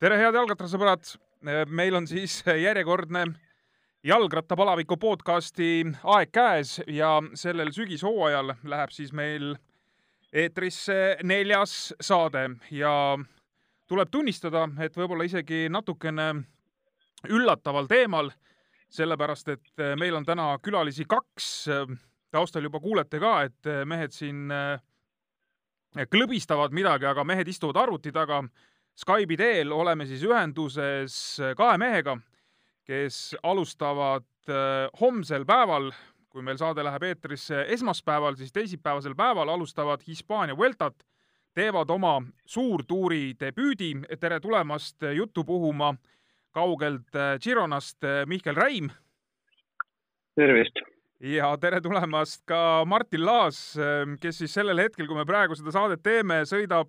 tere, head jalgrattasõbrad! meil on siis järjekordne jalgrattapalaviku podcasti aeg käes ja sellel sügishooajal läheb siis meil eetrisse neljas saade ja tuleb tunnistada, et võib-olla isegi natukene üllataval teemal, sellepärast et meil on täna külalisi kaks. taustal juba kuulete ka, et mehed siin klõbistavad midagi, aga mehed istuvad arvuti taga Skype'i teel oleme siis ühenduses kahe mehega, kes alustavad äh, homsel päeval, kui meil saade läheb eetrisse esmaspäeval, siis teisipäevasel päeval alustavad Hispaania Vueltat, teevad oma suurtuuri debüüdi. tere tulemast juttu puhuma kaugelt äh, Gironast, äh, Mihkel Räim. tervist! ja tere tulemast ka Martin Laas, kes siis sellel hetkel, kui me praegu seda saadet teeme, sõidab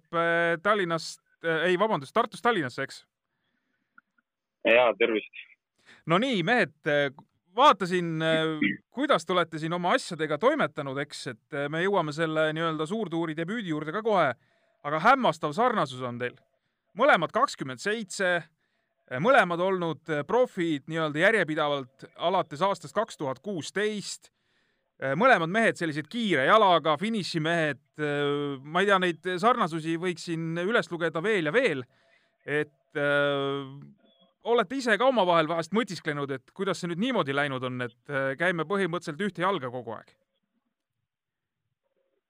Tallinnast Äh, ei, vabandust, Tartust Tallinnasse, eks? jaa, tervist! no nii, mehed, äh, vaatasin, äh, kuidas te olete siin oma asjadega toimetanud, eks, et me jõuame selle nii-öelda suurtuuri debüüdi juurde ka kohe, aga hämmastav sarnasus on teil. mõlemad kakskümmend seitse, mõlemad olnud profid nii-öelda järjepidevalt alates aastast kaks tuhat kuusteist Äh, mõlemad mehed sellised kiire jalaga, finišimehed, äh, ma ei tea, neid sarnasusi võiks siin üles lugeda veel ja veel. et öö, äh, olete ise ka omavahel vahest mõtisklenud, et kuidas see nüüd niimoodi läinud on, et käime põhimõtteliselt ühte jalga kogu aeg?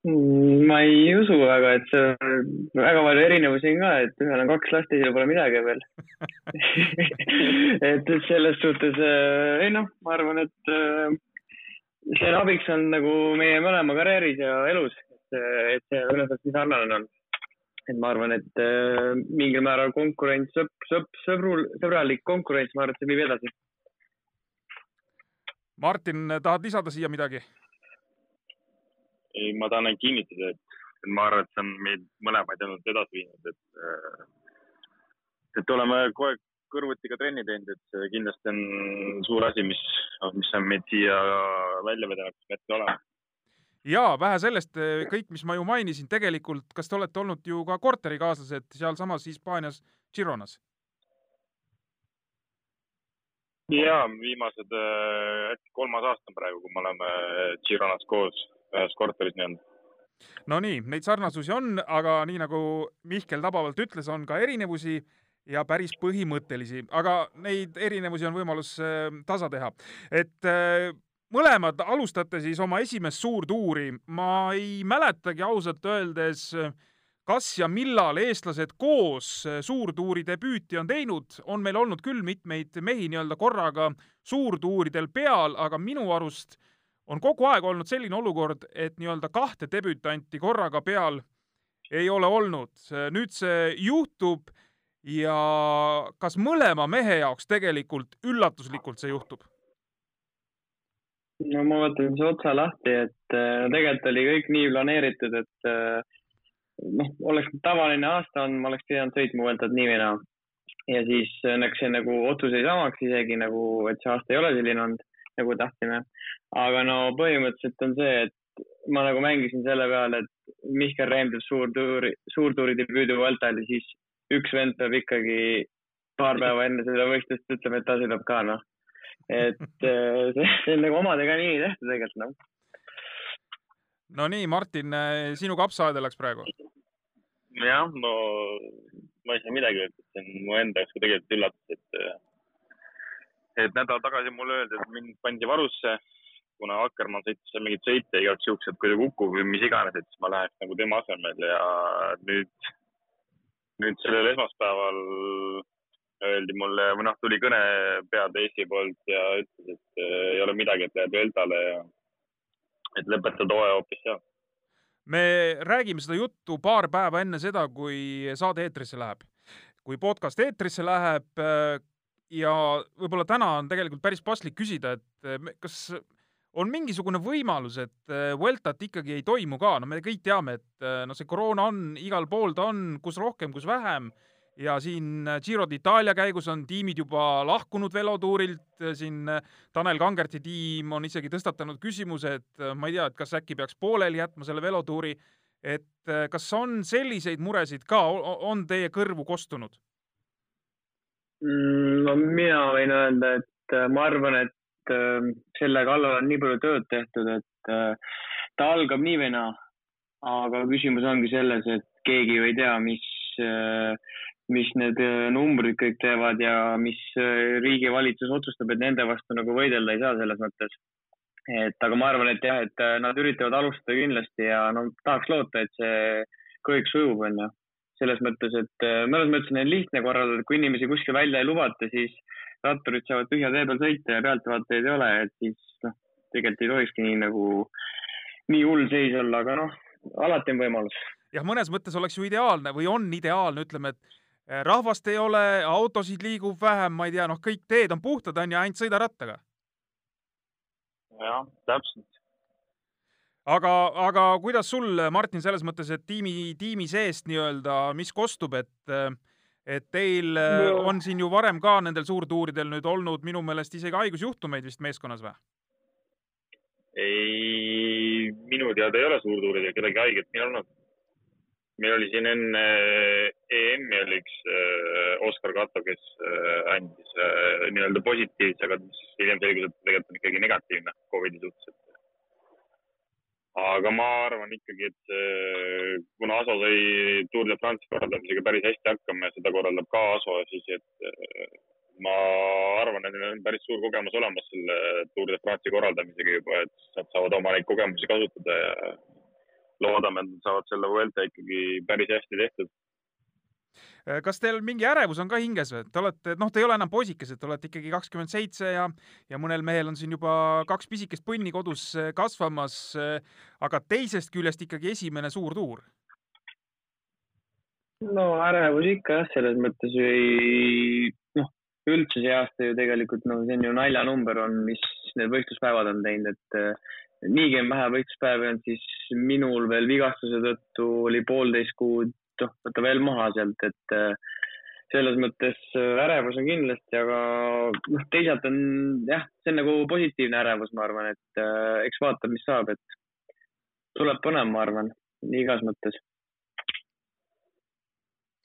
Mm, ma ei usu väga, et see väga palju erinevusi on ka, et ühel on kaks last, teisel pole midagi veel et selles suhtes ei noh, ma arvan, et see abiks on nagu meie mõlema karjääris ja elus, et, et see ülesande nii sarnane on. et ma arvan, et äh, mingil määral konkurents, sõp-, sõp-, sõbrul, sõbralik konkurents, ma arvan, et see viib edasi. Martin, tahad lisada siia midagi? ei, ma tahan ainult kinnitada, et, et ma arvan, et see on meid mõlemaid ainult edasi viinud, et, äh, et oleme kogu aeg kõrvuti ka trenni teinud, et see kindlasti on suur asi, mis, mis on meid siia välja vedanud, kus me hetkel oleme. ja vähe sellest, kõik, mis ma ju mainisin, tegelikult, kas te olete olnud ju ka korterikaaslased sealsamas Hispaanias Gironas? ja viimased äkki kolmas aasta praegu, kui me oleme Gironas koos ühes korteris nii-öelda no nii, neid sarnasusi on, aga nii nagu Mihkel tabavalt ütles, on ka erinevusi ja päris põhimõttelisi, aga neid erinevusi on võimalus äh, tasa teha. et äh, mõlemad alustate siis oma esimest suurtuuri. ma ei mäletagi ausalt öeldes, kas ja millal eestlased koos suurtuuri debüüti on teinud, on meil olnud küll mitmeid mehi nii-öelda korraga suurtuuridel peal, aga minu arust on kogu aeg olnud selline olukord, et nii-öelda kahte debütanti korraga peal ei ole olnud. nüüd see juhtub ja kas mõlema mehe jaoks tegelikult üllatuslikult see juhtub? no ma võtan siis otsa lahti, et äh, tegelikult oli kõik nii planeeritud, et äh, noh, oleks tavaline aasta on, ma oleks pidanud sõitma Vueltat nii või naa. ja siis õnneks see nagu otsus jäi samaks isegi nagu, et see aasta ei ole selline olnud, nagu tahtsime. aga no põhimõtteliselt on see, et ma nagu mängisin selle peale, et Mihkel Reim teeb suurtuuri, suurtuuri debüüdi Vueltal ja siis üks vend peab ikkagi paar päeva enne seda võistlust ütlema, et ta sõidab ka, noh. et äh, see, see on nagu omadega nii tehtud tegelikult, noh. no nii, Martin, äh, sinu kapsaaeda läks praegu? jah, no ma ei saa midagi öelda, see on mu enda jaoks ka tegelikult üllatus, et äh, et nädal tagasi mulle öeldi, et mind pandi varusse, kuna Akkermann sõitis seal mingeid sõite igaks juhuks, et kui ta kukub või mis iganes, et siis ma läheks nagu tema asemel ja nüüd nüüd sellel esmaspäeval öeldi mulle või noh, tuli kõne pead Eesti poolt ja ütles, et äh, ei ole midagi, et lähed Deltale ja et lõpetad hooaja hoopis seal. me räägime seda juttu paar päeva enne seda, kui saade eetrisse läheb. kui podcast eetrisse läheb äh, ja võib-olla täna on tegelikult päris paslik küsida, et äh, kas on mingisugune võimalus, et äh, Vueltat ikkagi ei toimu ka, no me kõik teame, et äh, no see koroona on, igal pool ta on, kus rohkem, kus vähem. Ja siin äh, Giro d'Itaalia käigus on tiimid juba lahkunud velotuurilt, siin Tanel Kangerti tiim on isegi tõstatanud küsimuse, et ma ei tea, et kas äkki peaks pooleli jätma selle velotuuri, et kas on selliseid muresid ka, on teie kõrvu kostunud? Mm, no mina võin öelda, et ma arvan, et äh, selle kallal on nii palju tööd tehtud, et äh, ta algab nii või naa. aga küsimus ongi selles, et keegi ju ei tea, mis, mis need numbrid kõik teevad ja mis riigi valitsus otsustab, et nende vastu nagu võidelda ei saa selles mõttes. et aga ma arvan, et jah, et nad üritavad alustada kindlasti ja no tahaks loota, et see kõik sujub, onju selles mõttes, et äh, mõnes mõttes on lihtne korraldada, et kui inimesi kuskil välja ei lubata, siis ratturid saavad tühja tee peal sõita ja pealtvaatajaid ei ole, et siis noh, tegelikult ei tohikski nii nagu, nii hull seis olla, aga noh, alati on võimalus. jah, mõnes mõttes oleks ju ideaalne või on ideaalne, ütleme, et äh, rahvast ei ole, autosid liigub vähem, ma ei tea, noh, kõik teed on puhtad, on ju, ainult sõida rattaga. jah, täpselt aga, aga kuidas sul, Martin, selles mõttes, et tiimi, tiimi seest nii-öelda, mis kostub, et et teil no. on siin ju varem ka nendel suurtuuridel nüüd olnud minu meelest isegi haigusjuhtumeid vist meeskonnas või? ei, minu teada ei ole suurtuuridel kedagi haiget meil olnud. meil oli siin enne EM-i oli üks äh, Oskar Kato, kes äh, andis äh, nii-öelda positiivse, aga hiljem selgus, et tegelikult on ikkagi negatiivne Covidi suhtes, et aga ma arvan ikkagi, et äh, kuna Aso sai Tour de France korraldamisega päris hästi hakkama ja seda korraldab ka Aso, siis et äh, ma arvan, et neil on päris suur kogemus olemas selle Tour de France'i korraldamisega juba, et nad saavad oma neid kogemusi kasutada ja loodame, et nad saavad selle Vuelta ikkagi päris hästi tehtud kas teil mingi ärevus on ka hinges või? Te olete, noh, te ei ole enam poisikesed, te olete ikkagi kakskümmend seitse ja, ja mõnel mehel on siin juba kaks pisikest põnni kodus äh, kasvamas. Äh, aga teisest küljest ikkagi esimene suur tuur. no ärevus ikka jah, selles mõttes ei, noh, üldse see aasta ju tegelikult, no see on ju naljanumber on, mis need võistluspäevad on teinud, et niigi on vähe võistluspäevi olnud, siis minul veel vigastuse tõttu oli poolteist kuud noh, võtta veel maha sealt, et äh, selles mõttes äh, ärevus on kindlasti, aga noh, teisalt on jah, see on nagu positiivne ärevus, ma arvan, et äh, eks vaatab, mis saab, et tuleb põnev, ma arvan, igas mõttes.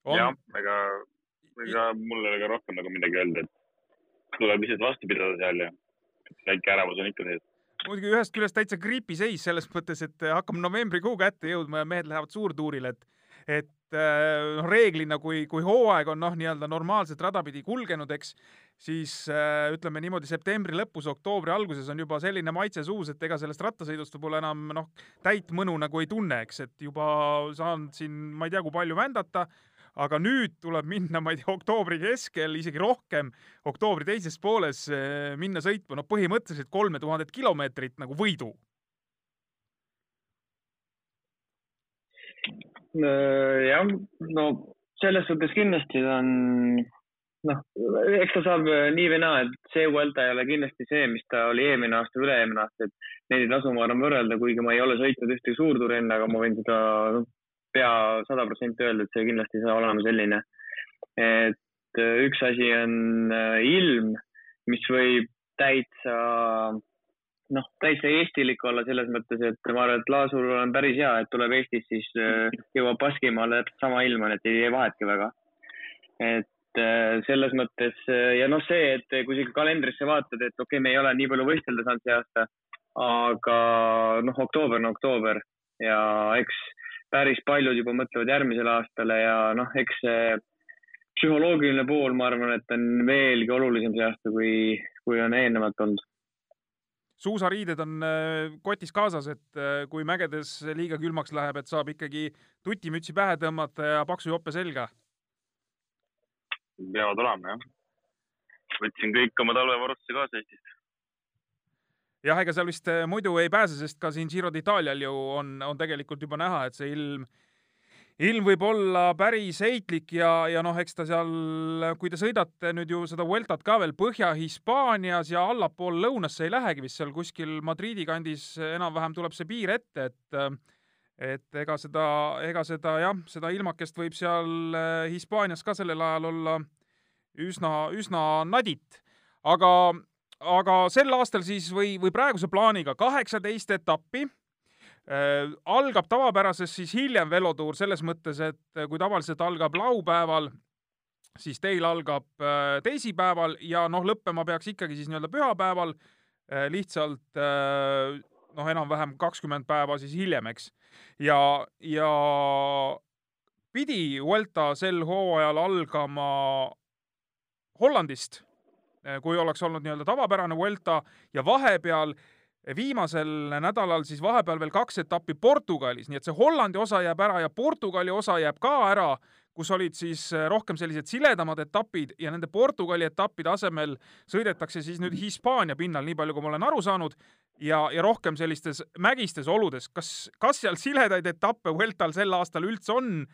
jah, ega, ega mul ei ole ka rohkem nagu midagi öelda, et tuleb lihtsalt vastu pidada seal ja väike ärevus on ikka sees muidugi ühest küljest täitsa griipiseis selles mõttes, et hakkab novembrikuu kätte jõudma ja mehed lähevad suurtuurile, et et äh, noh, reeglina, kui, kui hooaeg on noh, nii-öelda normaalset rada pidi kulgenud, eks, siis äh, ütleme niimoodi septembri lõpus, oktoobri alguses on juba selline maitse suus, et ega sellest rattasõidust võib-olla enam noh, täit mõnu nagu ei tunne, eks, et juba saan siin, ma ei tea, kui palju vändata, aga nüüd tuleb minna, ma ei tea, oktoobri keskel, isegi rohkem, oktoobri teises pooles äh, minna sõitma, no põhimõtteliselt kolme tuhandet kilomeetrit nagu võidu jah, no selles suhtes kindlasti on, noh, eks ta saab äh, nii või naa, et see Vuelta ei ole kindlasti see, mis ta oli eelmine aasta, üle-eelmine aasta, et neid ei tasu, ma arvan, võrrelda, kuigi ma ei ole sõitnud ühtegi suurtuuri enne, aga ma võin seda noh, pea sada protsenti öelda, et see kindlasti ei saa olema selline. et äh, üks asi on ilm, mis võib täitsa noh, täitsa eestilik olla selles mõttes, et ma arvan, et Laasul on päris hea, et tuleb Eestist, siis äh, jõuab Baskimaale sama ilm on, et ei tee vahetki väga. et äh, selles mõttes äh, ja noh, see, et kui sa kalendrisse vaatad, et okei okay,, me ei ole nii palju võistelda saanud see aasta, aga noh, oktoober on oktoober ja eks päris paljud juba mõtlevad järgmisele aastale ja noh, eks see psühholoogiline pool, ma arvan, et on veelgi olulisem see aasta, kui, kui on eelnevalt olnud suusariided on äh, kotis kaasas, et äh, kui mägedes liiga külmaks läheb, et saab ikkagi tutimütsi pähe tõmmata ja paksu jope selga. peavad olema jah. võtsin kõik oma talvevarustuse kaasa Eestist. jah, ega seal vist äh, muidu ei pääse, sest ka siin Giro d'Italial ju on, on tegelikult juba näha, et see ilm ilm võib olla päris heitlik ja, ja noh, eks ta seal, kui te sõidate nüüd ju seda Vueltat ka veel Põhja-Hispaanias ja allapool lõunasse ei lähegi vist seal kuskil Madridi kandis enam-vähem tuleb see piir ette, et et ega seda, ega seda jah, seda ilmakest võib seal eh, Hispaanias ka sellel ajal olla üsna, üsna nadit. aga, aga sel aastal siis või, või praeguse plaaniga kaheksateist etappi algab tavapärases siis hiljem velotuur selles mõttes, et äh, kui tavaliselt algab laupäeval, siis teil algab äh, teisipäeval ja noh, lõppema peaks ikkagi siis nii-öelda pühapäeval, äh, lihtsalt äh, noh, enam-vähem kakskümmend päeva siis hiljem, eks. ja, ja pidi Vuelta sel hooajal algama Hollandist, kui oleks olnud nii-öelda tavapärane Vuelta ja vahepeal viimasel nädalal siis vahepeal veel kaks etappi Portugalis, nii et see Hollandi osa jääb ära ja Portugali osa jääb ka ära kus olid siis äh, rohkem sellised siledamad etapid ja nende Portugali etappide asemel sõidetakse siis nüüd Hispaania pinnal, nii palju kui ma olen aru saanud, ja, ja rohkem sellistes mägistes oludes. kas, kas seal siledaid etappe Vueltal sel aastal üldse on?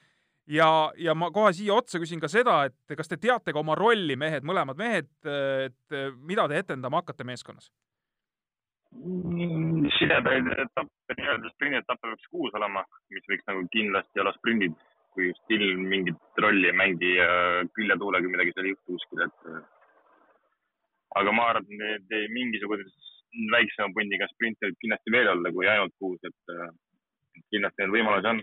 ja, ja ma kohe siia otsa küsin ka seda, et kas te teate ka oma rolli, mehed, mõlemad mehed, et mida te etendama hakkate meeskonnas? Siledaid etappe, nii-öelda sprindetappe peaks kuus olema, mis võiks nagu kindlasti olla sprindid kui just ilm mingit rolli ei mängi ja küljetuulega midagi seal ei juhtu kuskil, et. aga ma arvan, et need mingisuguses väiksema pundiga sprinte võib kindlasti veel olla kui ainult kuus, et kindlasti neid võimalusi on.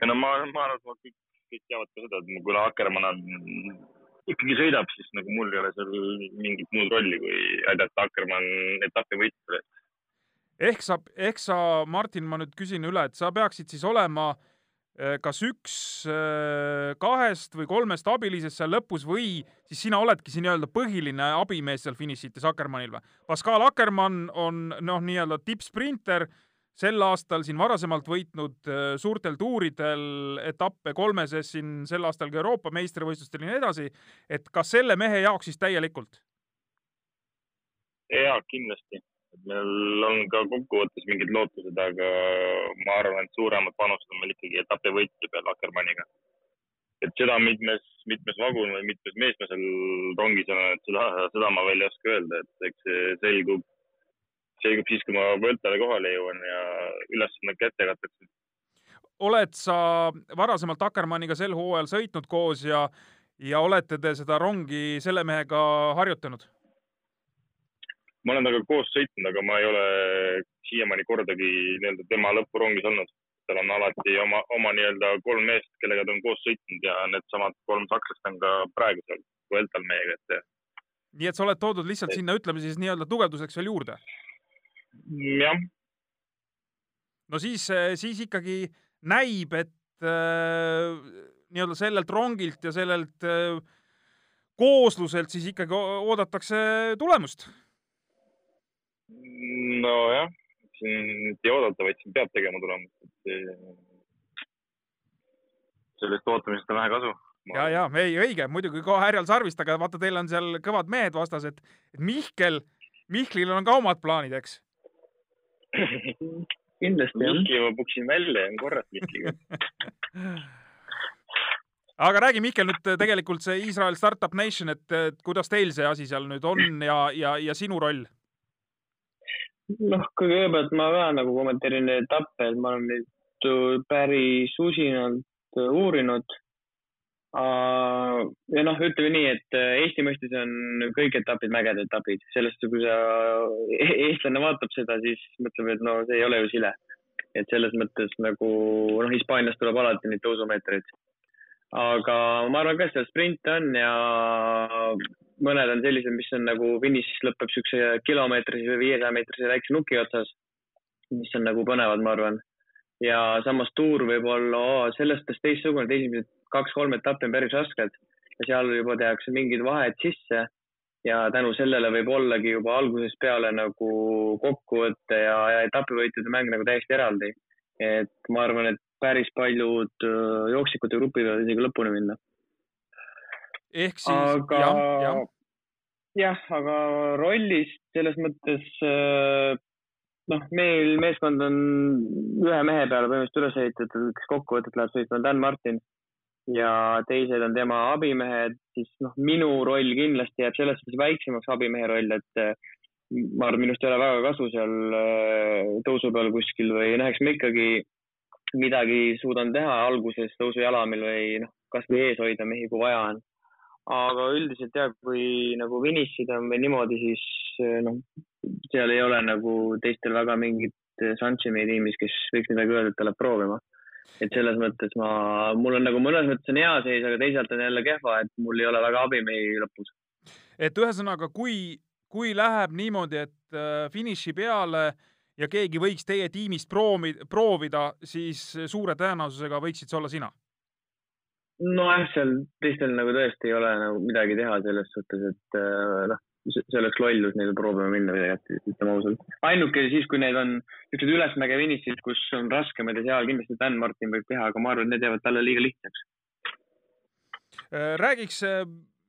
ja no ma, ma arvan, et kõik, kõik teavad ka seda, et kui Akkermann ikkagi sõidab, siis nagu mul ei ole seal mingit muud rolli, kui aidata Akkermann etapi võitlusele. ehk sa, ehk sa, Martin, ma nüüd küsin üle, et sa peaksid siis olema Äh, kas üks äh, kahest või kolmest abilisest seal lõpus või siis sina oledki see nii-öelda põhiline abimees seal finišites Akkermannil või? Pascal Akkermann on noh, nii-öelda tippsprinter, sel aastal siin varasemalt võitnud äh, suurtel tuuridel etappe kolmeses siin sel aastal ka Euroopa meistrivõistlustel ja nii edasi, et kas selle mehe jaoks siis täielikult? jaa, kindlasti meil on ka kokkuvõttes mingid lootused, aga ma arvan, et suuremad panused on meil ikkagi etapi võitja peal Akkermanniga. et seda mitmes, mitmes vagun või mitmes mees me seal rongis on, et seda, seda ma veel ei oska öelda, et eks see selgub, selgub siis, kui ma Võltale kohale jõuan ja ülesanne kätte jagatakse. oled sa varasemalt Akkermanniga sel hooajal sõitnud koos ja, ja olete te seda rongi selle mehega harjutanud? ma olen temaga koos sõitnud, aga ma ei ole siiamaani kordagi nii-öelda tema lõpurongis olnud. tal on alati oma, oma nii-öelda kolm meest, kellega ta on koos sõitnud ja needsamad kolm sakslast on ka praegu seal Vueltal meiega, et. nii et sa oled toodud lihtsalt et... sinna, ütleme siis nii-öelda tugevduseks veel juurde? Jah. no siis, siis ikkagi näib, et äh, nii-öelda sellelt rongilt ja sellelt äh, koosluselt siis ikkagi oodatakse tulemust nojah, siin ei oodata, vaid siin peab tegema tulemust, et sellest ootamisest on vähe kasu. ja, ja ei, õige, muidugi kohe härjal sarvist, aga vaata, teil on seal kõvad mehed vastas, et Mihkel, Mihklil on ka omad plaanid, eks kindlasti jah. Mihkli ma puksin välja, on korras Mihkliga aga räägi, Mihkel, nüüd tegelikult see Iisrael Startup Nation, et kuidas teil see asi seal nüüd on ja, ja, ja sinu roll? noh, kõigepealt ma ka nagu kommenteerin etappe, et ma olen neid äh, päris usinalt äh, uurinud. Ja noh, ütleme nii, et äh, Eesti mõistes on kõik etapid mägede etapid, sellest, kui sa, e-, eestlane vaatab seda, siis mõtleb, et no see ei ole ju sile. et selles mõttes nagu noh, Hispaaniast tuleb alati neid tõusumeetreid. aga ma arvan ka, et seal sprint on ja mõned on sellised, mis on nagu finiš lõpeb siukse kilomeetrise või viiesaja meetrise väikse nuki otsas, mis on nagu põnevad, ma arvan. ja samas tuur võib olla selles mõttes teistsugune, et esimesed kaks-kolm etappi on päris rasked ja seal juba tehakse mingid vahed sisse ja tänu sellele võib ollagi juba algusest peale nagu kokkuvõte ja, ja etapivõitjate mäng nagu täiesti eraldi. et ma arvan, et päris paljud äh, jooksikute grupid võivad isegi lõpuni minna ehk siis aga... jah, jah. jah, aga rollist selles mõttes äh, noh, meil meeskond on ühe mehe peale põhimõtteliselt üles ehitatud, kes kokkuvõtet läheb sõitma, Dan Martin ja teised on tema abimehed, siis noh, minu roll kindlasti jääb selles suhtes väiksemaks abimehe roll, et äh, ma arvan, minust ei ole väga kasu seal äh, tõusu peal kuskil või noh, eks ma ikkagi midagi suudan teha alguses tõusujalamil või noh, kasvõi ees hoida mehi, kui vaja on aga üldiselt jah, kui nagu finišida või niimoodi, siis eh, noh, seal ei ole nagu teistel väga mingit šanssi meie tiimis, kes võiks midagi öelda, et ta läheb proovima. Et selles mõttes ma, mul on nagu mõnes mõttes on hea seis, aga teisalt on jälle kehva, et mul ei ole väga abimehi lõpus. et ühesõnaga, kui, kui läheb niimoodi, et äh, finiši peale ja keegi võiks teie tiimist proovi, proovida, siis suure tõenäosusega võiksid see olla sina nojah, seal teistel nagu tõesti ei ole nagu midagi teha selles suhtes, et äh, noh, see oleks lollus neil proovima minna midagi, ütleme ausalt. ainuke siis, kui need on niisugused ülesmäge finišid, kus on raskemad ja seal kindlasti Dan Martin võib teha, aga ma arvan, et need jäävad talle liiga lihtsaks. Äh, räägiks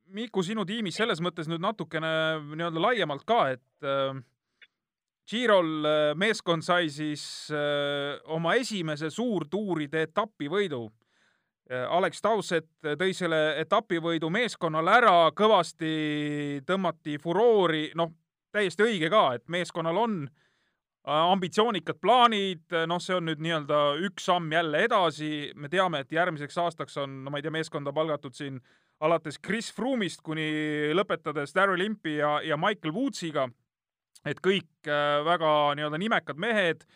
Miku sinu tiimis selles mõttes nüüd natukene nii-öelda laiemalt ka, et äh, Girol meeskond sai siis äh, oma esimese suurtuuride etapivõidu Äh, Alex Tauset tõi selle etapivõidu meeskonnale ära, kõvasti tõmmati furoori, noh, täiesti õige ka, et meeskonnal on äh, ambitsioonikad plaanid, noh, see on nüüd nii-öelda üks samm jälle edasi, me teame, et järgmiseks aastaks on, no ma ei tea, meeskonda palgatud siin alates Chris Froome'ist kuni lõpetades Daryl Impi ja, ja Michael Woodsiga, et kõik äh, väga nii-öelda nimekad mehed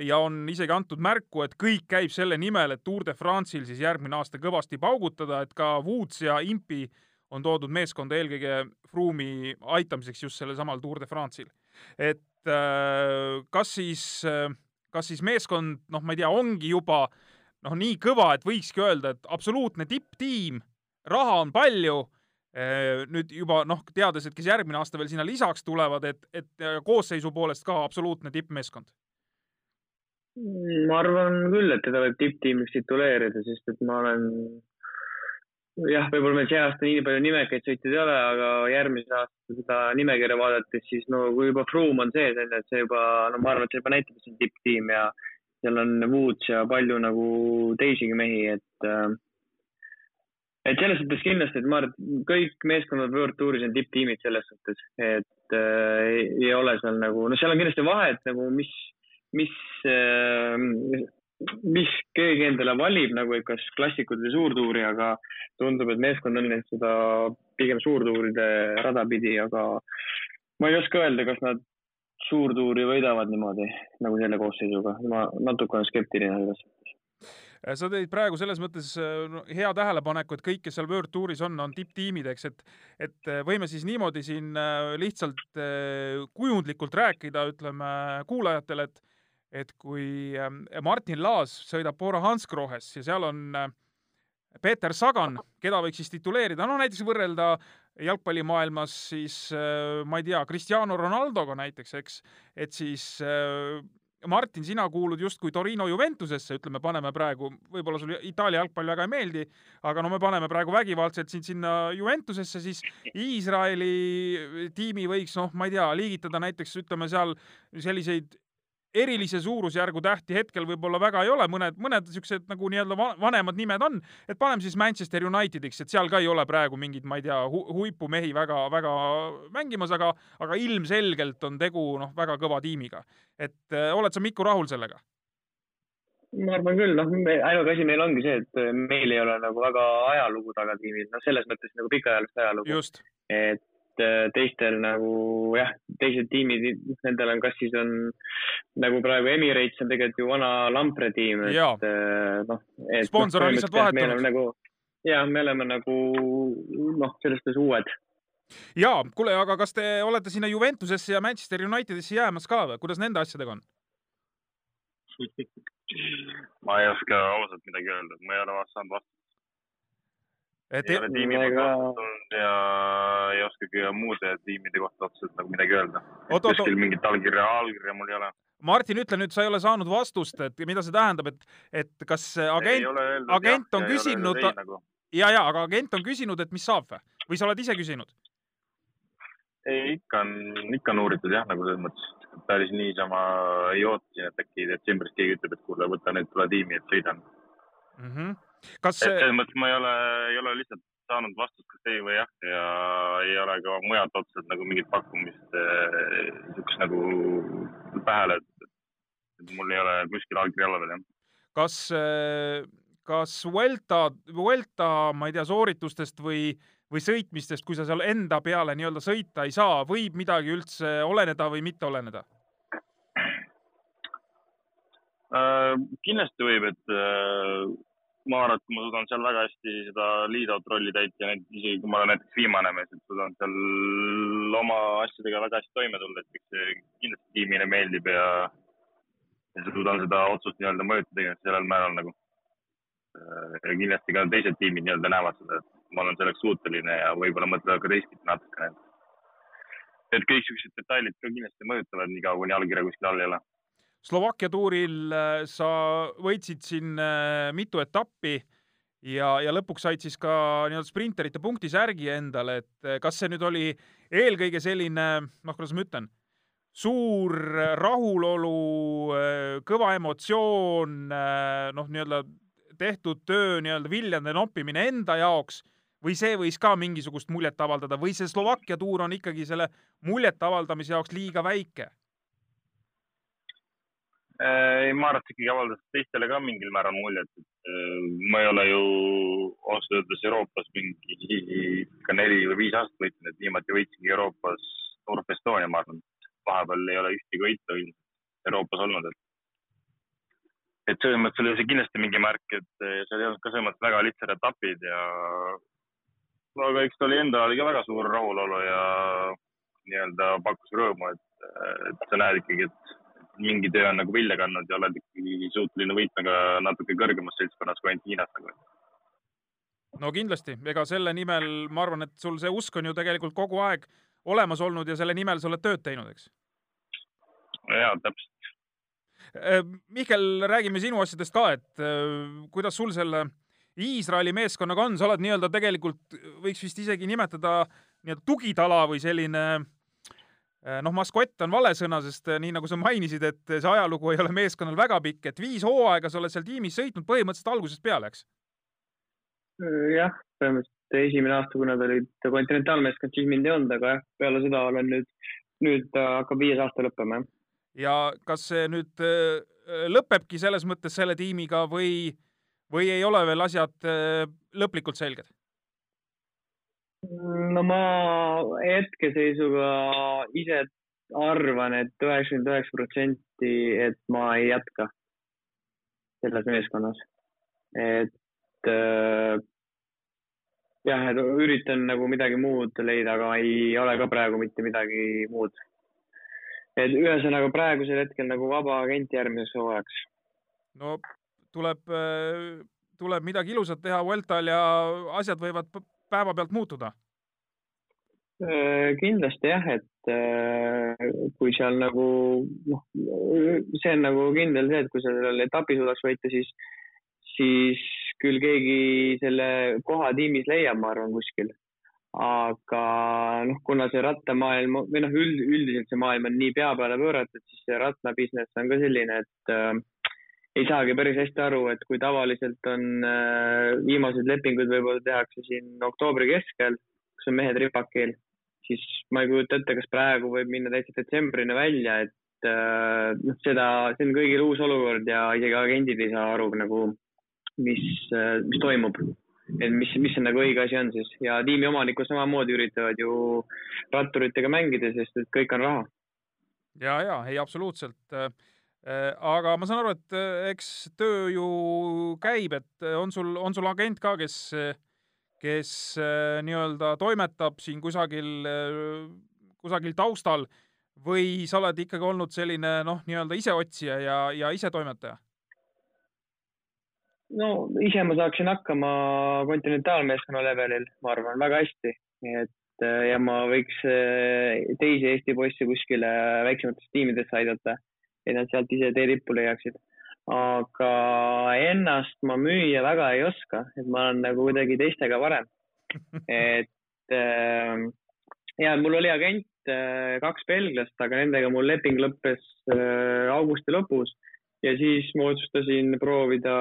ja on isegi antud märku, et kõik käib selle nimel, et Tour de France'il siis järgmine aasta kõvasti paugutada, et ka Woods ja Impi on toodud meeskonda eelkõige Froome'i aitamiseks just sellel samal Tour de France'il. et äh, kas siis, äh, kas siis meeskond, noh, ma ei tea, ongi juba noh, nii kõva, et võikski öelda, et absoluutne tipptiim, raha on palju äh, nüüd juba noh, teades, et kes järgmine aasta veel sinna lisaks tulevad, et, et koosseisu poolest ka absoluutne tippmeeskond ma arvan küll, et teda võib tipptiimiks tituleerida, sest et ma olen jah, võib-olla meil see aasta nii palju nimekaid sõitjaid ei ole, aga järgmise aasta seda nimekirja vaadates, siis no kui juba Froome on sees, on ju, et see juba, no ma arvan, et see juba näitab, et see on tipptiim ja seal on Woods ja palju nagu teisigi mehi, et äh, et selles suhtes kindlasti, et ma arvan, et kõik meeskonnad World Touris on tipptiimid selles suhtes, et äh, ei ole seal nagu, no seal on kindlasti vahet nagu, mis mis, ähm, mis keegi endale valib nagu, et kas klassikud või suurtuuri, aga tundub, et meeskond on läinud seda pigem suurtuuride rada pidi, aga ma ei oska öelda, kas nad suurtuuri võidavad niimoodi nagu selle koosseisuga, ma natuke olen skeptiline selles suhtes. Sa tõid praegu selles mõttes no, hea tähelepaneku, et kõik, kes seal World Touris on, on tipptiimid, eks, et et võime siis niimoodi siin äh, lihtsalt äh, kujundlikult rääkida, ütleme kuulajatele, et et kui ähm, Martin Laas sõidab Bora Hansgrohes ja seal on äh, Peeter Sagan, keda võiks siis tituleerida, no näiteks võrrelda jalgpallimaailmas siis äh, ma ei tea, Cristiano Ronaldoga näiteks, eks, et siis äh, Martin, sina kuulud justkui Torino Juventusesse, ütleme, paneme praegu, võib-olla sulle Itaalia jalgpall väga ei meeldi, aga no me paneme praegu vägivaldselt sind sinna Juventusesse, siis Iisraeli tiimi võiks, noh, ma ei tea, liigitada näiteks ütleme seal selliseid erilise suurusjärgu tähti hetkel võib-olla väga ei ole, mõned, mõned niisugused nagu nii-öelda vanemad nimed on, et paneme siis Manchester Unitediks, et seal ka ei ole praegu mingid, ma ei tea hu, huipumehi väga-väga mängimas, aga, aga ilmselgelt on tegu noh, väga kõva tiimiga. et äh, oled sa, Miku, rahul sellega? ma arvan küll, noh, ainuke asi meil ongi see, et meil ei ole nagu väga ajalugu taga tiimil, noh, selles mõttes nagu pikaajalist ajalugu. et Äh, teistel nagu jah, teised tiimid, nendel on, kas siis on nagu praegu Emirates on tegelikult ju vana Lampre tiim, et äh, noh. sponsor on lihtsalt vahetunud. nagu ja me oleme nagu noh, selles suhtes uued. ja kuule, aga kas te olete sinna Juventusesse ja Manchester Unitedisse jäämas ka või, kuidas nende asjadega on? ma ei oska ausalt midagi öelda, ma ei ole saanud vastust et ei ole tiimi kohta vastunud ja ei oskagi muude tiimide kohta otseselt nagu midagi öelda. kuskil mingit allkirja, allkirja mul ei ole. Martin, ütle nüüd, sa ei ole saanud vastust, et mida see tähendab, et, et kas agent, agent on küsinud, nagu. ja, ja, aga agent on küsinud, et mis saab või, või sa oled ise küsinud? ei, ikka on, ikka on uuritud jah, nagu selles mõttes, päris niisama ei ootasin, et äkki detsembris keegi ütleb, et kuule, võta nüüd, tule tiimi, et sõidan mm. -hmm kas et selles mõttes ma ei ole, ei ole lihtsalt saanud vastust, kas ei või jah, ja ei ole ka mujalt otseselt nagu mingit pakkumist niisugust eh, nagu pähele, et, mul ei ole kuskil allkirja alla veel jah. kas, eh, kas Vuelta, Vuelta, ma ei tea, sooritustest või, või sõitmistest, kui sa seal enda peale nii-öelda sõita ei saa, võib midagi üldse oleneda või mitte oleneda? Äh, kindlasti võib, et äh, ma arvan, et ma suudan seal väga hästi seda lead-out rolli täita isegi kui ma olen näiteks viimane mees, et suudan seal oma asjadega väga hästi toime tulla, et eks see kindlasti tiimile meeldib ja, ja suudan seda otsust nii-öelda mõjutada sellel määral nagu. Ja kindlasti ka teised tiimid nii-öelda näevad seda, et ma olen selleks suuteline ja võib-olla mõtlevad ka teistpidi natukene. et kõik siuksed detailid ka kindlasti mõjutavad, niikaua kuni allkirja kuskil all ei ole Slovakkia tuuril äh, sa võitsid siin äh, mitu etappi ja, ja lõpuks said siis ka nii-öelda sprinterite punktisärgi endale, et äh, kas see nüüd oli eelkõige selline, noh, kuidas ma ütlen, suur rahulolu, kõva emotsioon, noh, nii-öelda tehtud töö nii-öelda viljade noppimine enda jaoks või see võis ka mingisugust muljet avaldada või see Slovakkia tuur on ikkagi selle muljet avaldamise jaoks liiga väike? Äh, et ikkagi avaldas teistele ka mingil määral muljet, et äh, ma ei ole ju ausalt öeldes Euroopas mingi ka neli või viis aastat võitnud, et viimati võitsingi Euroopas Tour Estonia, ma arvan. vahepeal ei ole ühtegi võitu Euroopas olnud, et et selles mõttes oli see kindlasti mingi märk, et äh, seal ei olnud ka selles mõttes väga lihtsad etapid ja aga eks ta oli enda oli ka väga suur rahulolu ja nii-öelda pakkus rõõmu, et, et sa näed ikkagi, et mingi töö on nagu vilja kandnud ja oled ikkagi suuteline võitma ka natuke kõrgemas seltskonnas kui ainult Hiinas nagu. no kindlasti, ega selle nimel, ma arvan, et sul see usk on ju tegelikult kogu aeg olemas olnud ja selle nimel sa oled tööd teinud, eks? jaa, täpselt. Äh, Mihkel, räägime sinu asjadest ka, et äh, kuidas sul selle Iisraeli meeskonnaga on, sa oled nii-öelda tegelikult, võiks vist isegi nimetada nii-öelda tugitala või selline Äh, noh, maskott on vale sõna, sest äh, nii nagu sa mainisid, et see ajalugu ei ole meeskonnal väga pikk, et viis hooaega sa oled seal tiimis sõitnud põhimõtteliselt algusest peale, eks? Äh, jah, põhimõtteliselt esimene aasta, kui nad olid kontinentaalmeeskond, siis mind ei olnud, aga jah, peale seda olen nüüd, nüüd hakkab viies aasta lõppema, jah. ja kas see nüüd lõpebki selles mõttes selle tiimiga või, või ei ole veel asjad lõplikult selged? No ma hetkeseisuga ise arvan et, et üheksakümmend üheksa protsenti, et ma ei jätka selles meeskonnas. et äh, jah, et üritan nagu midagi muud leida, aga ei ole ka praegu mitte midagi muud. et ühesõnaga praegusel hetkel nagu vaba agent järgmiseks hooajaks. no tuleb, äh, tuleb midagi ilusat teha Vueltal ja asjad võivad päevapealt muutuda? Äh, kindlasti jah, et äh, kui seal nagu noh, see on nagu kindel see, et kui sa sellel etapi suudaks võita, siis, siis küll keegi selle koha tiimis leiab, ma arvan, kuskil. aga noh, kuna see rattamaailm või noh, üld, üldiselt see maailm on nii pea peale pööratud, siis see rattabusiness on ka selline, et äh, ei saagi päris hästi aru, et kui tavaliselt on äh, viimased lepingud võib-olla tehakse siin oktoobri keskel, kus on mehed ripakil siis ma ei kujuta ette, kas praegu võib minna täitsa detsembrini välja, et äh, noh, seda, see on kõigil uus olukord ja isegi agendid ei saa aru nagu, mis, äh, mis toimub. et mis, mis see nagu õige asi on siis ja tiimi omanikud samamoodi üritavad ju ratturitega mängida, sest et kõik on raha. ja, ja ei, absoluutselt aga ma saan aru, et eks töö ju käib, et on sul, on sul agent ka, kes kes äh, nii-öelda toimetab siin kusagil, äh, kusagil taustal või sa oled ikkagi olnud selline noh, nii-öelda iseotsija ja, ja isetoimetaja? no ise ma saaksin hakkama kontinentaalmeeskonna levelil, ma arvan, väga hästi, et äh, ja ma võiks teisi Eesti poisse kuskile väiksematesse tiimidesse aidata, et nad sealt ise tee tippu leiaksid aga ennast ma müüa väga ei oska, et ma olen nagu kuidagi teistega parem. et äh, ja mul oli agent äh, kaks belglast, aga nendega mul leping lõppes äh, augusti lõpus ja siis ma otsustasin proovida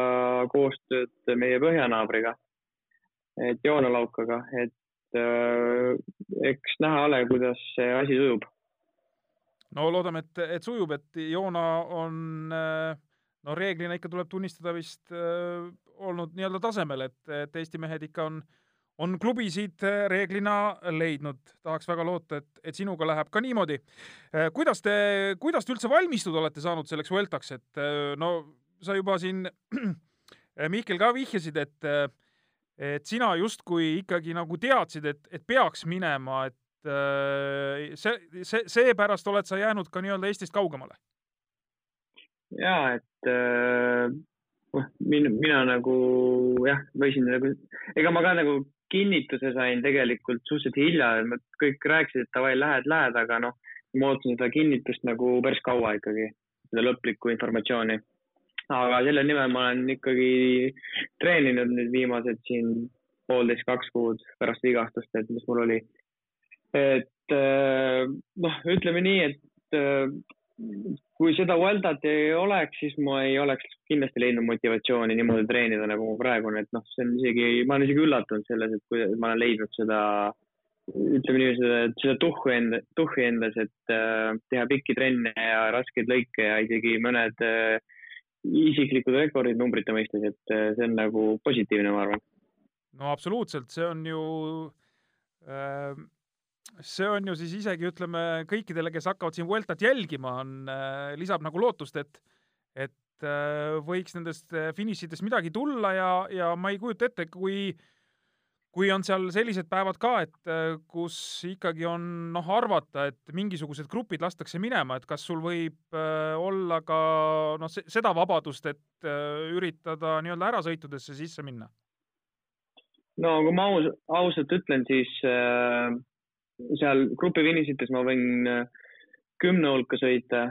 koostööd meie põhjanaabriga, et Joona Laukaga, et äh, eks näha ole, kuidas see asi sujub. No loodame, et, et sujub, et Joona on äh no reeglina ikka tuleb tunnistada vist äh, olnud nii-öelda tasemel, et, et Eesti mehed ikka on, on klubisid reeglina leidnud. tahaks väga loota, et, et sinuga läheb ka niimoodi. kuidas te, kuidas te üldse valmistuda olete saanud selleks Vueltaks, et no sa juba siin, Mihkel, ka vihjasid, et et sina justkui ikkagi nagu teadsid, et, et peaks minema, et see, see, seepärast oled sa jäänud ka nii-öelda Eestist kaugemale? ja et äh, mina, mina nagu jah, võisin nagu, ega ma ka nagu kinnituse sain tegelikult suhteliselt hilja, kõik rääkisid, et davai, lähed, lähed, aga noh, ma ootasin seda kinnitust nagu päris kaua ikkagi, seda lõplikku informatsiooni. aga selle nimel ma olen ikkagi treeninud nüüd viimased siin poolteist, kaks kuud pärast vigastust, et mis mul oli. Et äh, noh, ütleme nii, et äh, kui seda Vueltat ei oleks, siis ma ei oleks kindlasti leidnud motivatsiooni niimoodi treenida, nagu ma praegu olen, et noh, see on isegi, ma olen isegi üllatunud selles, et kui ma olen leidnud seda, ütleme niiviisi, seda, seda tuhhu enda, tuhhi endas, et äh, teha pikki trenne ja raskeid lõike ja isegi mõned äh, isiklikud rekordid numbrite mõistes, et äh, see on nagu positiivne, ma arvan. no absoluutselt, see on ju äh see on ju siis isegi ütleme kõikidele, kes hakkavad siin Vueltat jälgima, on äh,, lisab nagu lootust, et, et äh, võiks nendest äh, finišitest midagi tulla ja, ja ma ei kujuta ette, kui kui on seal sellised päevad ka, et kus ikkagi on noh, arvata, et mingisugused grupid lastakse minema, et kas sul võib olla ka noh, seda vabadust, et üritada nii-öelda ärasõitudesse sisse minna? no kui ma aus, ausalt ütlen, siis äh, seal grupifinišites ma võin äh, kümne hulka sõita,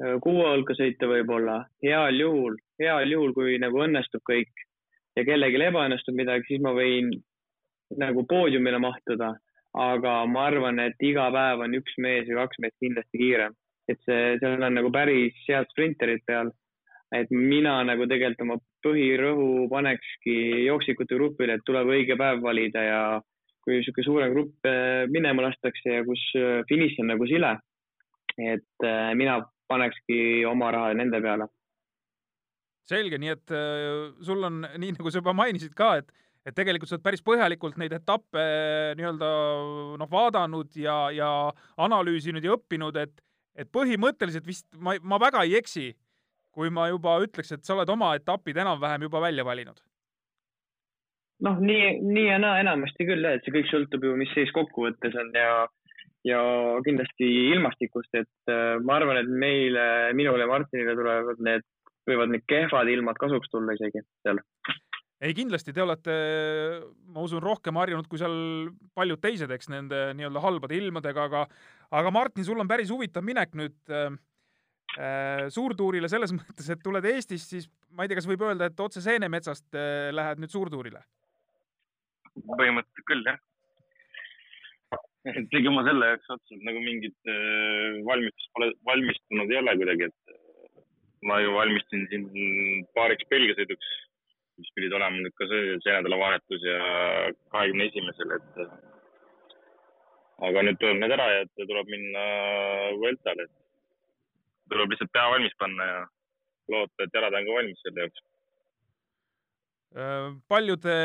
äh, kuue hulka sõita võib-olla, heal juhul, heal juhul, kui nagu õnnestub kõik ja kellelgi ebaõnnestub midagi, siis ma võin nagu poodiumile mahtuda. aga ma arvan, et iga päev on üks mees või kaks meest kindlasti kiirem, et see, seal on nagu päris head sprinterid peal. et mina nagu tegelikult oma põhirõhu panekski jooksikute grupile, et tuleb õige päev valida ja kui niisugune suurem grupp äh, minema lastakse ja kus äh, finiš on nagu sile. et äh, mina panekski oma raha nende peale. selge, nii et sul on, nii nagu sa juba mainisid ka, et, et tegelikult sa oled päris põhjalikult neid etappe nii-öelda noh, vaadanud ja, ja analüüsinud ja õppinud, et, et põhimõtteliselt vist ma, ma väga ei eksi, kui ma juba ütleks, et sa oled oma etapid enam-vähem juba välja valinud noh, nii, nii ja naa enamasti küll jah, et see kõik sõltub ju, mis seis kokkuvõttes on ja, ja kindlasti ilmastikust, et äh, ma arvan, et meile, minule ja Martinile tulevad need, võivad need kehvad ilmad kasuks tulla isegi seal. ei, kindlasti te olete, ma usun, rohkem harjunud kui seal paljud teised, eks nende nii-öelda halbade ilmadega, aga, aga Martin, sul on päris huvitav minek nüüd äh, äh suurtuurile selles mõttes, et tuled Eestist, siis ma ei tea, kas võib öelda, et otse Seenemetsast äh, lähed nüüd suurtuurile põhimõtteliselt küll, jah. et ega ma selle jaoks otseselt nagu mingit äh, valmistust pole, valmistunud ei ole kuidagi, et äh, ma ju valmistusin siin paariks Belgia sõiduks, mis pidid olema nüüd ka see, see nädalavahetus ja kahekümne esimesel, et äh, aga nüüd tuleb need ära ja tuleb minna Vueltale, et tuleb lihtsalt pea valmis panna ja loota, et jalad on ka valmis selle jaoks Äh, palju te,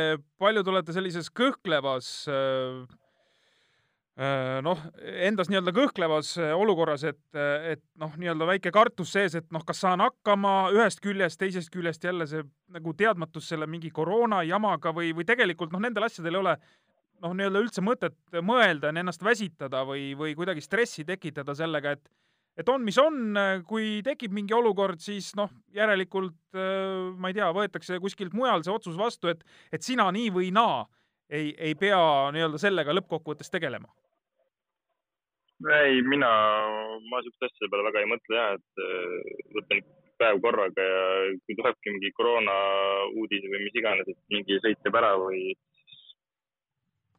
palju te olete sellises kõhklevas äh, äh, noh, endas nii-öelda kõhklevas olukorras, et, et noh, nii-öelda väike kartus sees, et noh, kas saan hakkama ühest küljest, teisest küljest jälle see nagu teadmatus selle mingi koroona jamaga või, või tegelikult noh, nendel asjadel ei ole noh, nii-öelda üldse mõtet mõelda, ennast väsitada või, või kuidagi stressi tekitada sellega, et et on, mis on, kui tekib mingi olukord, siis noh, järelikult äh, ma ei tea, võetakse kuskilt mujal see otsus vastu, et, et sina nii või naa ei, ei pea nii-öelda sellega lõppkokkuvõttes tegelema. ei, mina, ma siukeste asjade peale väga ei mõtle ja, et äh, võtan päev korraga ja kui tulebki mingi koroona uudis või mis iganes, et mingi sõit jääb ära või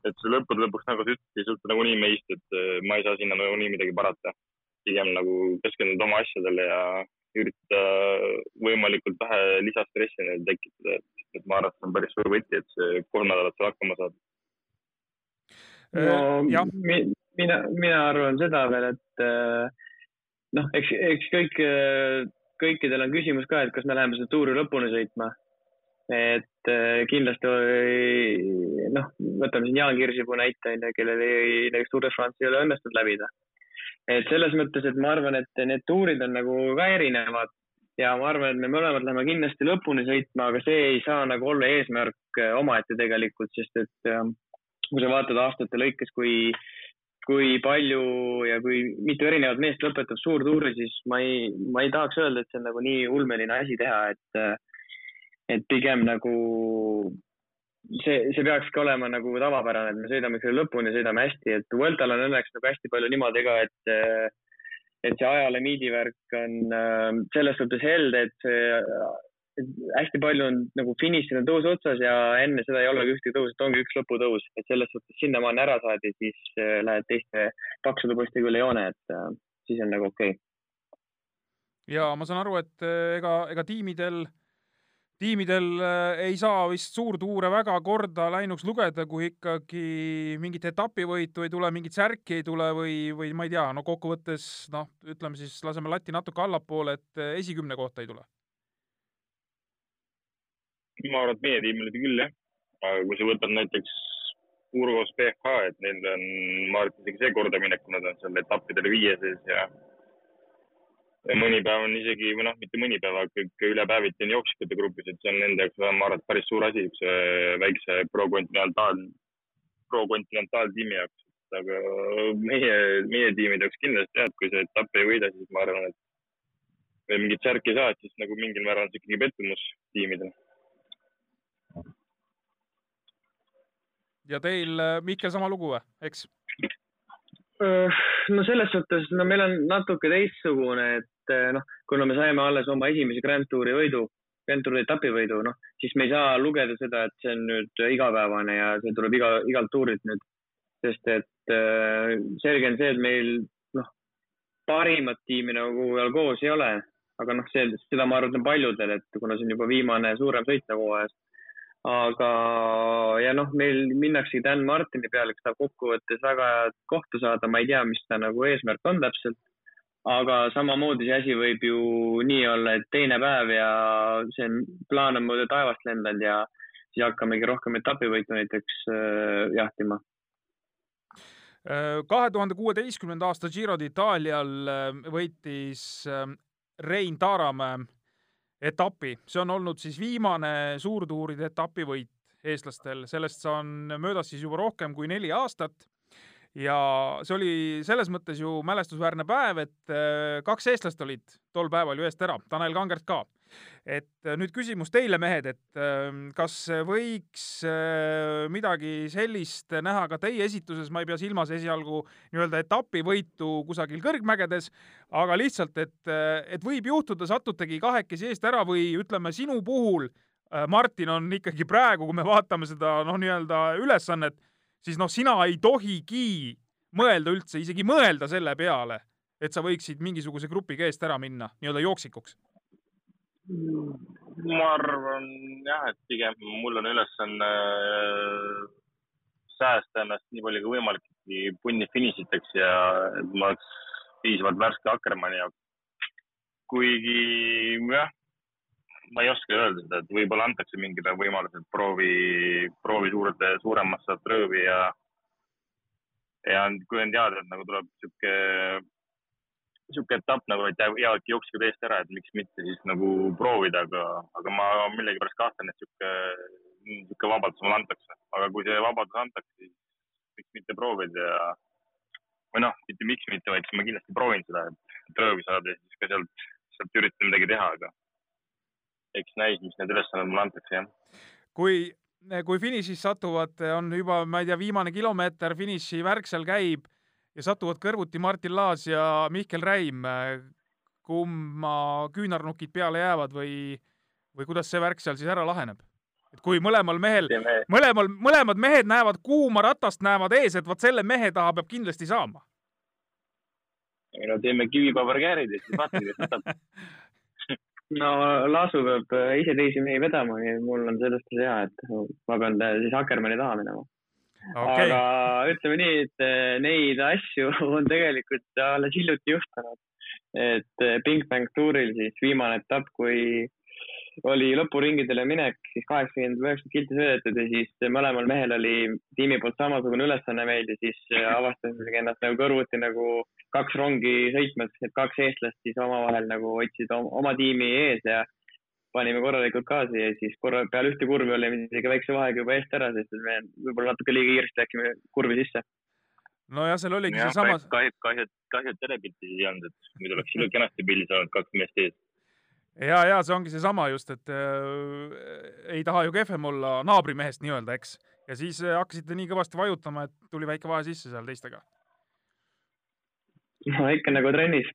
et see lõppude lõpuks, nagu sa ütlesid, ei sõltu nagunii meist, et äh, ma ei saa sinna nagunii midagi parata pigem nagu keskenduda oma asjadele ja üritada võimalikult vähe lisastressi neil tekitada, et ma arvan, et see on päris suur võti, et see kolm nädalat seal hakkama saada. no mi, mina, mina arvan seda veel, et äh, noh, eks, eks kõik, kõikidel on küsimus ka, et kas me läheme seda tuuri lõpuni sõitma. et äh, kindlasti noh, võtame siin Jaan Kirsipuu näite onju, kellel ei, näiteks Tour de France ei ole õnnestunud läbida. Et selles mõttes, et ma arvan, et need tuurid on nagu ka erinevad. Ja ma arvan, et me mõlemad läheme kindlasti lõpuni sõitma, aga see ei saa nagu olla eesmärk äh, omaette tegelikult, sest et äh, kui sa vaatad aastate lõikes, kui, kui palju ja kui mitu erinevat meest lõpetab suurtuuri, siis ma ei, ma ei tahaks öelda, et see on nagu nii ulmeline asi teha, et et pigem nagu see, see peakski olema nagu tavapärane, et me sõidame ikka lõpuni, sõidame hästi, et Vueltal on õnneks nagu hästi palju niimoodi ka, et et see ajalimiidi värk on äh, selles suhtes helde, et see hästi palju on nagu finišil on tõus otsas ja enne seda ei olegi ühtegi tõusu, et ongi üks lõputõus, et selles suhtes sinnamaani ära saad ja siis äh, lähed teiste paksude postidega üle joone, et äh, siis on nagu okei okay. ja ma saan aru, et ega, ega tiimidel tiimidel äh, ei saa vist suurtuure väga korda läinuks lugeda, kui ikkagi mingit etapivõitu ei tule, mingit särki ei tule või, või ma ei tea, no kokkuvõttes noh, ütleme siis laseme lati natuke allapoole, et äh, esikümne kohta ei tule. ma arvan, et meie tiimil küll jah, aga kui sa võtad näiteks Urgos PFH, et neil on, ma arvan, isegi see kordaminek, kui nad on seal etappidel viie sees ja mõni päev on isegi, või noh, mitte mõni päev, aga üle päeviti on jooksjate grupis, et see on nende jaoks, ma arvan, päris suur asi, üks väikse pro-kontinentaal, pro-kontinentaaltiimi jaoks. aga meie, meie tiimide jaoks kindlasti jah, et kui see etapp ei võida, siis ma arvan, et või mingit särki ei saa, et siis nagu mingil määral on see ikkagi pettumus tiimidele. ja teil, Mihkel, sama lugu või, eks? No selles suhtes, no meil on natuke teistsugune, et noh, kuna me saime alles oma esimese Grand Touri võidu, Grand Touri etapivõidu, noh, siis me ei saa lugeda seda, et see on nüüd igapäevane ja see tuleb iga, igalt tuurilt nüüd. sest et äh, selge on see, et meil noh, parimat tiimi nagu veel koos ei ole, aga noh, see, seda ma arvan, paljudel, et kuna see on juba viimane suurem sõit nagu hooajas aga, ja noh, meil minnaksegi Dan Martini peale, kes tahab kokkuvõttes väga head kohta saada, ma ei tea, mis ta nagu eesmärk on täpselt. aga samamoodi see asi võib ju nii olla, et teine päev ja see plaan on mööda taevast lendanud ja siis hakkamegi rohkem etapivõitu näiteks äh, jahtima kahe tuhande kuueteistkümnenda aasta Giro d'Italial äh, võitis äh, Rein Taaramäe etapi, see on olnud siis viimane suurtuuride etapivõit eestlastel, sellest on möödas siis juba rohkem kui neli aastat. ja see oli selles mõttes ju mälestusväärne päev, et äh, kaks eestlast olid tol päeval ju eest ära, Tanel Kangert ka et äh, nüüd küsimus teile, mehed, et ähm, kas võiks äh, midagi sellist näha ka teie esituses, ma ei pea silmas esialgu nii-öelda etapivõitu kusagil kõrgmägedes, aga lihtsalt, et, äh, et võib juhtuda, satutegi kahekesi eest ära või ütleme, sinu puhul Martin on ikkagi praegu, kui me vaatame seda noh, nii-öelda ülesannet, siis noh, sina ei tohigi mõelda üldse, isegi mõelda selle peale, et sa võiksid mingisuguse grupiga eest ära minna nii-öelda jooksikuks ma arvan jah, et pigem mul on ülesanne äh, säästa ennast nii palju kui võimalik punni finišiteks ja et ma oleks piisavalt värske Akkermanni jaoks. kuigi jah, ma ei oska öelda seda, et võib-olla antakse mingi päev võimalus, et proovi, proovi suurde, suuremast saad röövi ja ja kui on teada, et nagu tuleb sihuke sihuke etapp nagu, et jäävadki jooksikud eest ära, et miks mitte siis nagu proovida, aga, aga ma millegipärast kahtlen, et sihuke, sihuke vabadus mulle antakse. aga kui see vabadus antakse, siis miks mitte proovida ja või noh, mitte miks mitte, vaid ma kindlasti proovin seda, et rõõmu saada ja siis ka sealt, sealt üritan midagi teha, aga eks näis, mis need ülesanded mulle antakse, jah. kui, kui finišis satuvad, on juba, ma ei tea, viimane kilomeeter, finiši värk seal käib ja satuvad kõrvuti Martin Laas ja Mihkel Räim. kumma küünarnukid peale jäävad või, või kuidas see värk seal siis ära laheneb? et kui mõlemal mehel, mõlemal, mõlemad mehed näevad kuuma ratast, näevad ees, et vot selle mehe taha peab kindlasti saama. ei no teeme kivipaberkäärid ja siis vaatame, kes võtab no Laasu peab ise teisi mehi vedama, et mul on sellest hea, et ma pean siis Akkermanni taha minema okay.. aga ütleme nii, et eh, neid asju on tegelikult alles hiljuti juhtunud. et eh, Big Bang Touril siis viimane etapp, kui oli lõpuringidele minek, siis kaheksakümmend, üheksakümmend kilti sõidetud ja siis mõlemal mehel oli tiimi poolt samasugune ülesanne meil ja siis avastasimegi ennast nagu kõrvuti nagu kaks rongi sõitmas, et kaks eestlast siis omavahel nagu hoidsid oma tiimi ees ja panime korralikult gaasi ja siis korra peale ühte kurvi olime isegi väikse vahega juba eest ära, sest me võib-olla natuke liiga kiiresti läksime kurvi sisse nojah, seal oligi seesama. kahju, kahju, kahju, et telepilti ei olnud, et muidu oleks kenasti pildis olnud kaks meest ees. ja, ja see ongi seesama just, et äh, ei taha ju kehvem olla naabrimehest nii-öelda, eks. ja siis äh, hakkasite nii kõvasti vajutama, et tuli väike vahe sisse seal teistega. no ikka nagu trennis.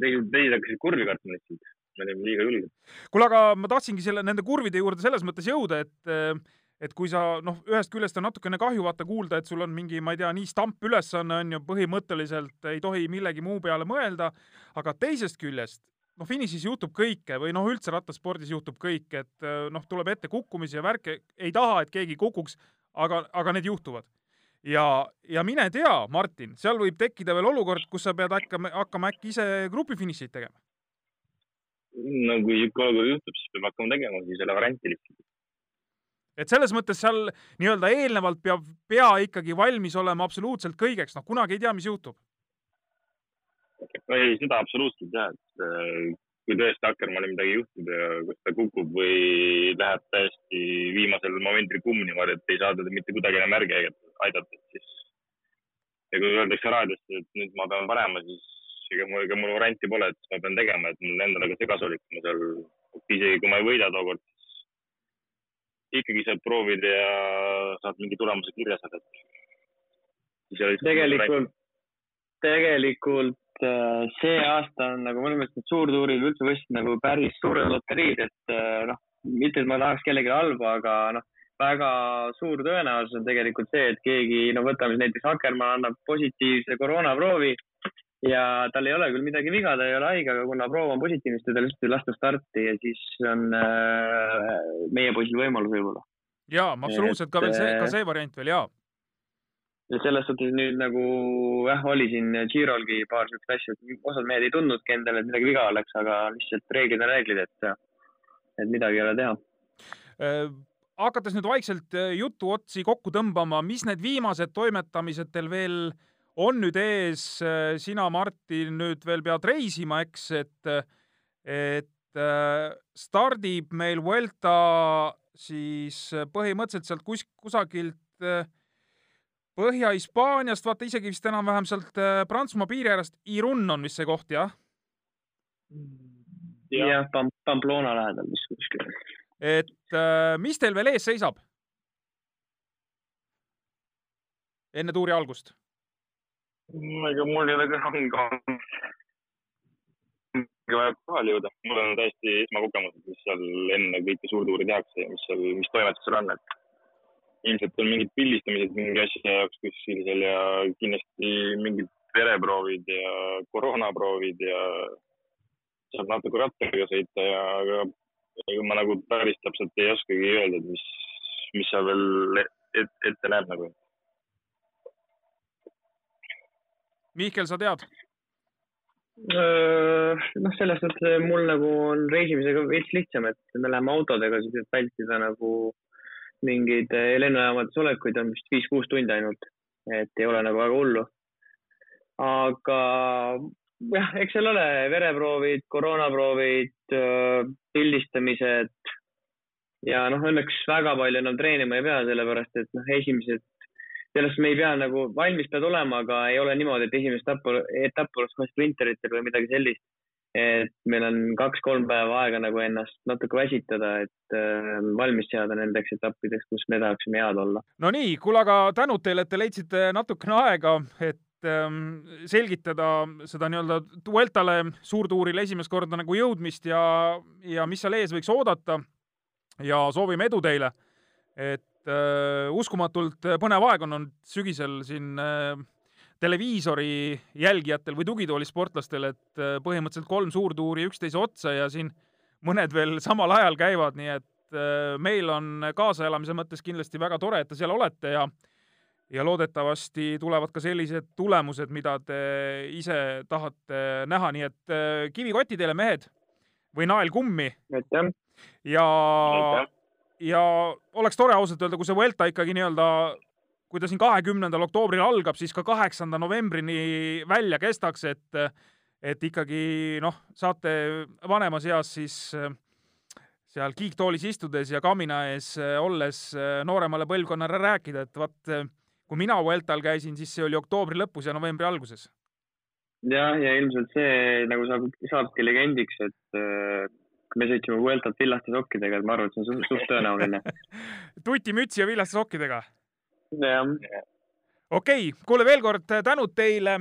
teised, teised hakkasid kurvi kartma lihtsalt, me olime liiga julged. kuule, aga ma tahtsingi selle, nende kurvide juurde selles mõttes jõuda, et et kui sa noh, ühest küljest on natukene kahju vaata kuulda, et sul on mingi, ma ei tea, nii stamp ülesanne on ju, põhimõtteliselt ei tohi millegi muu peale mõelda, aga teisest küljest noh, finišis juhtub kõike või noh, üldse rattaspordis juhtub kõik, et noh, tuleb ette kukkumisi ja värke, ei taha, et keegi kukuks, aga, aga need juhtuvad. ja, ja mine tea, Martin, seal võib tekkida veel olukord, kus sa pead hakkama, hakkama äkki ise grupifinišit tegema. No kui niisugune juhtub, siis peab hakkama tegema siis selle varianti lihtsalt et selles mõttes seal nii-öelda eelnevalt peab pea ikkagi valmis olema absoluutselt kõigeks, noh kunagi ei tea, mis juhtub. ei, seda absoluutselt jah, et äh, kui tõesti Akkermannil midagi juhtub ja kas ta kukub või läheb täiesti viimasel momendil kumm niimoodi, et ei saa teda mitte kuidagi enam järgi aidata, siis ja kui öeldakse raadiosse, et nüüd ma pean panema, siis ega mul, ega mul varianti pole, et ma pean tegema, et mul endale ka see kasulik, ma seal, isegi kui ma ei võida tookord, ikkagi saad proovida ja saad mingi tulemuse kirja saada. tegelikult, tegelikult äh, see aasta on nagu mõnes mõttes need suurtuurid üldse võistlused nagu päris suured loteriid, et äh, noh, mitte et ma tahaks kellelegi halba, aga noh, väga suur tõenäosus on tegelikult see, et keegi, no võtame siis näiteks Akkermann annab positiivse koroonaproovi ja tal ei ole küll midagi viga, ta ei ole haige, aga kuna proov on positiivne, siis teda lihtsalt ei lasta starti ja siis on äh, meie poisil võimalus võib-olla. jaa, absoluutselt ka veel see, ka see variant veel jaa. ja selles suhtes nüüd nagu jah, oli siin Girolgi paar siukest asja, et osad mehed ei tundnudki endale, et midagi viga oleks, aga lihtsalt reeglid on reeglid, et, et midagi ei ole teha äh, hakates nüüd vaikselt äh, jutu otsi kokku tõmbama, mis need viimased toimetamised teil veel äh, on nüüd ees, äh, sina, Martin, nüüd veel pead reisima, eks, et, et äh, stardib meil Vuelta siis põhimõtteliselt sealt kus, kusagilt äh, Põhja-Hispaaniast, vaata isegi vist enam-vähem sealt Prantsusmaa piiri äärest, Irun on vist see koht, jah? jah, Pamplona lähedal vist kuskil. et mis teil veel ees seisab? enne tuuri algust ega mul ei ole ka vaja kohale jõuda, mul on täiesti esmakogemused, mis seal enne kõike suurtuuri tehakse ja mis seal, mis toimetus seal on, et ilmselt on mingid pildistamised mingi asja jaoks kuskil seal ja kindlasti mingid vereproovid ja koroonaproovid ja saab natuke rattaga sõita ja aga ega ma nagu päris täpselt ei oskagi öelda, et mis, mis seal veel et, ette näeb nagu Mihkel, sa tead? noh, selles mõttes mul nagu on reisimisega veits lihtsam, et me läheme autodega, siis et vältida nagu mingeid lennujaamades olekuid on vist viis-kuus tundi ainult, et ei ole nagu väga hullu. aga jah, eks seal ole vereproovid, koroonaproovid, pildistamised ja noh, õnneks väga palju enam treenima ei pea, sellepärast et noh, esimesed sellest me ei pea nagu, valmis pead olema, aga ei ole niimoodi, et esimest etappi, etapp oleks kohe sprinteritel või midagi sellist. et meil on kaks-kolm päeva aega nagu ennast natuke väsitada, et äh, valmis seada nendeks etappideks, kus me tahaksime head olla. no nii, kuule, aga tänud teile, et te leidsite natukene aega, et ähm, selgitada seda nii-öelda Vueltale suurtuurile esimest korda nagu jõudmist ja, ja mis seal ees võiks oodata. ja soovime edu teile. et äh, uskumatult põnev aeg on olnud sügisel siin äh, televiisori jälgijatel või tugitoolisportlastel, et äh, põhimõtteliselt kolm suurtuuri üksteise otsa ja siin mõned veel samal ajal käivad, nii et äh, meil on kaasaelamise mõttes kindlasti väga tore, et te seal olete ja ja loodetavasti tulevad ka sellised tulemused, mida te ise tahate näha, nii et äh, kivikotti teile, mehed! või nael kummi aitäh. ja, ja oleks tore ausalt öelda, kui see Vuelta ikkagi nii-öelda, kui ta siin kahekümnendal oktoobril algab, siis ka kaheksanda novembrini välja kestaks, et, et ikkagi noh, saate vanemas eas siis seal kiiktoolis istudes ja kamina ees olles nooremale põlvkonnale rääkida, et vaat kui mina Vueltal käisin, siis see oli oktoobri lõpus ja novembri alguses. jah, ja ilmselt see nagu saab, saabki legendiks, et me sõitsime Vueltat villaste sokkidega, et ma arvan, et see on suht, suht tõenäoline tutimütsi ja villaste sokkidega? jah. okei okay,, kuule veel kord tänud teile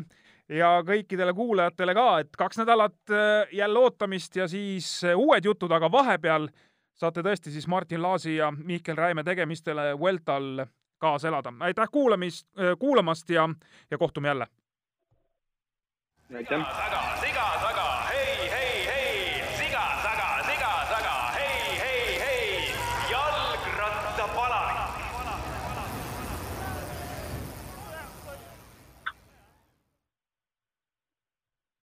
ja kõikidele kuulajatele ka, et kaks nädalat äh, jälle ootamist ja siis äh, uued jutud, aga vahepeal saate tõesti siis Martin Laasi ja Mihkel Räime tegemistele Vueltal kaasa elada. aitäh kuulamist, kuulamast ja, ja kohtume jälle. aitäh.